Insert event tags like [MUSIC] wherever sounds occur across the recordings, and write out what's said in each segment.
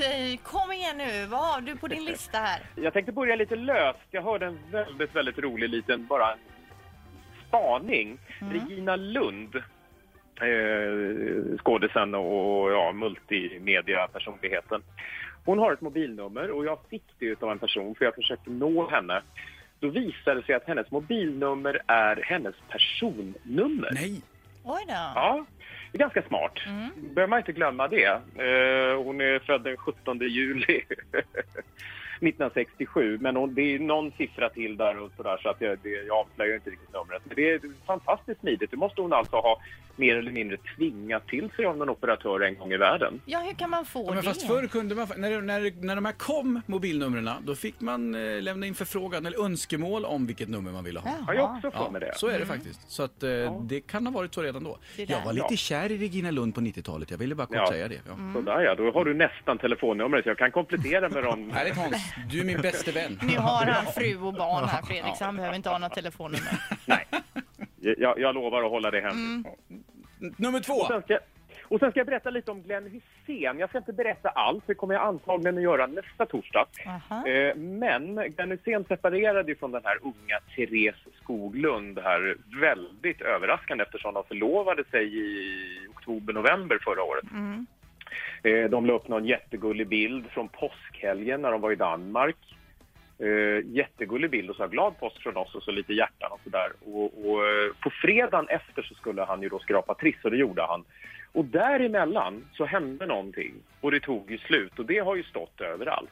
Eh, kom igen nu. Vad har du på din lista här? [LAUGHS] Jag tänkte börja lite löst. Jag hörde en väldigt, väldigt rolig liten bara spaning. Regina Lund, eh, skådisen och ja, multimedia-personligheten. Hon har ett mobilnummer och jag fick det av en person för jag försökte nå henne. Då visade det sig att hennes mobilnummer är hennes personnummer. Nej. Oj då. Ja, är ganska smart. behöver man inte glömma det. Eh, hon är född den 17 juli [LAUGHS] 1967, men det är någon siffra till där och sådär så att jag, det, jag avslöjar inte riktigt numret. Men det är fantastiskt smidigt. Det måste hon alltså ha mer eller mindre tvingat till sig av någon operatör en gång i världen. Ja, hur kan man få Ja, men det? fast förr kunde man, när, när, när de här kom, mobilnumren, då fick man eh, lämna in förfrågan eller önskemål om vilket nummer man ville ha. Har jag också för mig det? så är det faktiskt. Så att eh, det kan ha varit så redan då. Jag var lite Ja. kär i Regina Lund på 90-talet. Jag ville bara kort Ja. säga det. Ja. Sådär ja, då har du nästan telefonnumret. Jag kan komplettera med dem. [LAUGHS] Härligt Hans, du är min bäste vän. Nu har [LAUGHS] han fru och barn här Fredrik, så han behöver inte ha något telefonnummer. Nej, jag, jag lovar att hålla det hemligt. Nummer två. Och sen, ska, och sen ska jag berätta lite om Glenn Hysén. Jag ska inte berätta allt, det kommer jag antagligen att göra nästa torsdag. Eh, men Glenn Hysén separerade ju från den här unga Therese Skoglund här väldigt överraskande eftersom de förlovade sig i oktober-november förra året. Eh, de la upp någon jättegullig bild från påskhelgen när de var i Danmark. Eh, jättegullig bild och sa glad påsk från oss och så lite hjärtan och sådär. Och, och eh, på fredagen efter så skulle han ju då skrapa triss och det gjorde han. Och däremellan så hände någonting och det tog ju slut och det har ju stått överallt.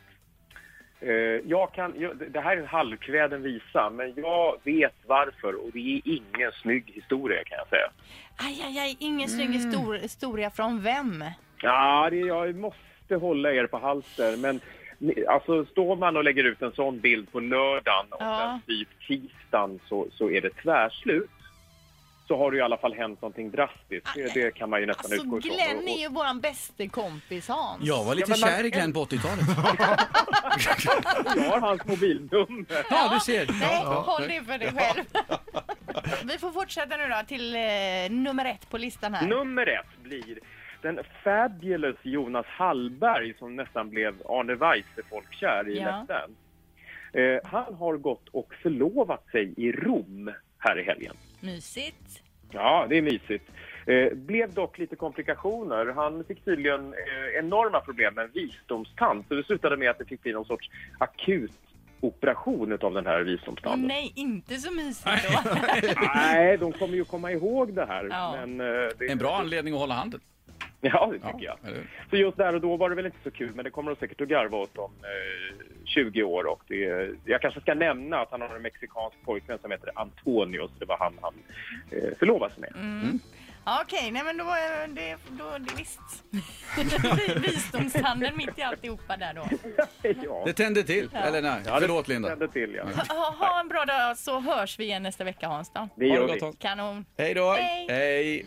Eh, jag kan, det här är en halvkväden visa men jag vet varför och det är ingen snygg historia kan jag säga. Aj, aj, aj, ingen snygg histor- historia från vem? Ja, det, jag måste hålla er på halsen. Men alltså, står man och lägger ut en sån bild på lördagen och Ja. sen typ tisdagen så, så är det tvärslut. Så har det i alla fall hänt någonting drastiskt. Det, det kan man ju nästan Alltså utgå ifrån. Glenn Och- är ju våran bäste kompis Hans. Jag var lite Ja, men man- kär i Glenn på 80-talet. och [LAUGHS] jag har hans mobilnummer. Ja, du ser. Nej, Ja, ja. håll det för dig själv. Vi får fortsätta nu då till eh, nummer ett på listan här. Nummer ett blir den fabulous Jonas Hallberg som nästan blev Arne Weise-folkkär i Ja. Let's eh, Han har gått och förlovat sig i Rom här i helgen. Mysigt. Ja, det är mysigt. Eh, blev dock lite komplikationer. Han fick tydligen eh, enorma problem med en visdomstand. Så det slutade med att det fick bli någon sorts akut operation av den här visdomstanden. nej, inte så mysigt då. [LAUGHS] Nej, de kommer ju komma ihåg det här. Ja. Men, eh, det, En bra anledning att hålla handen. Ja, det tycker Ja, jag. Så just där och då var det väl inte så kul, men det kommer de säkert att garva åt om eh, 20 år. Och det, jag kanske ska nämna att han har en mexikansk pojkvän som heter Antonio, så det var han han eh, förlovade sig med. Ja, Okej, nej men då är det, då, det visst. [LAUGHS] Visdomstanden mitt i alltihopa där då. [LAUGHS] ja, Det tände till. Eller nej, Ja, det förlåt Linda. tände till, ja. Ha, ha en bra dag så hörs vi igen nästa vecka Hans då. Det gör vi. Kanon. Hej då. Hej. Hej.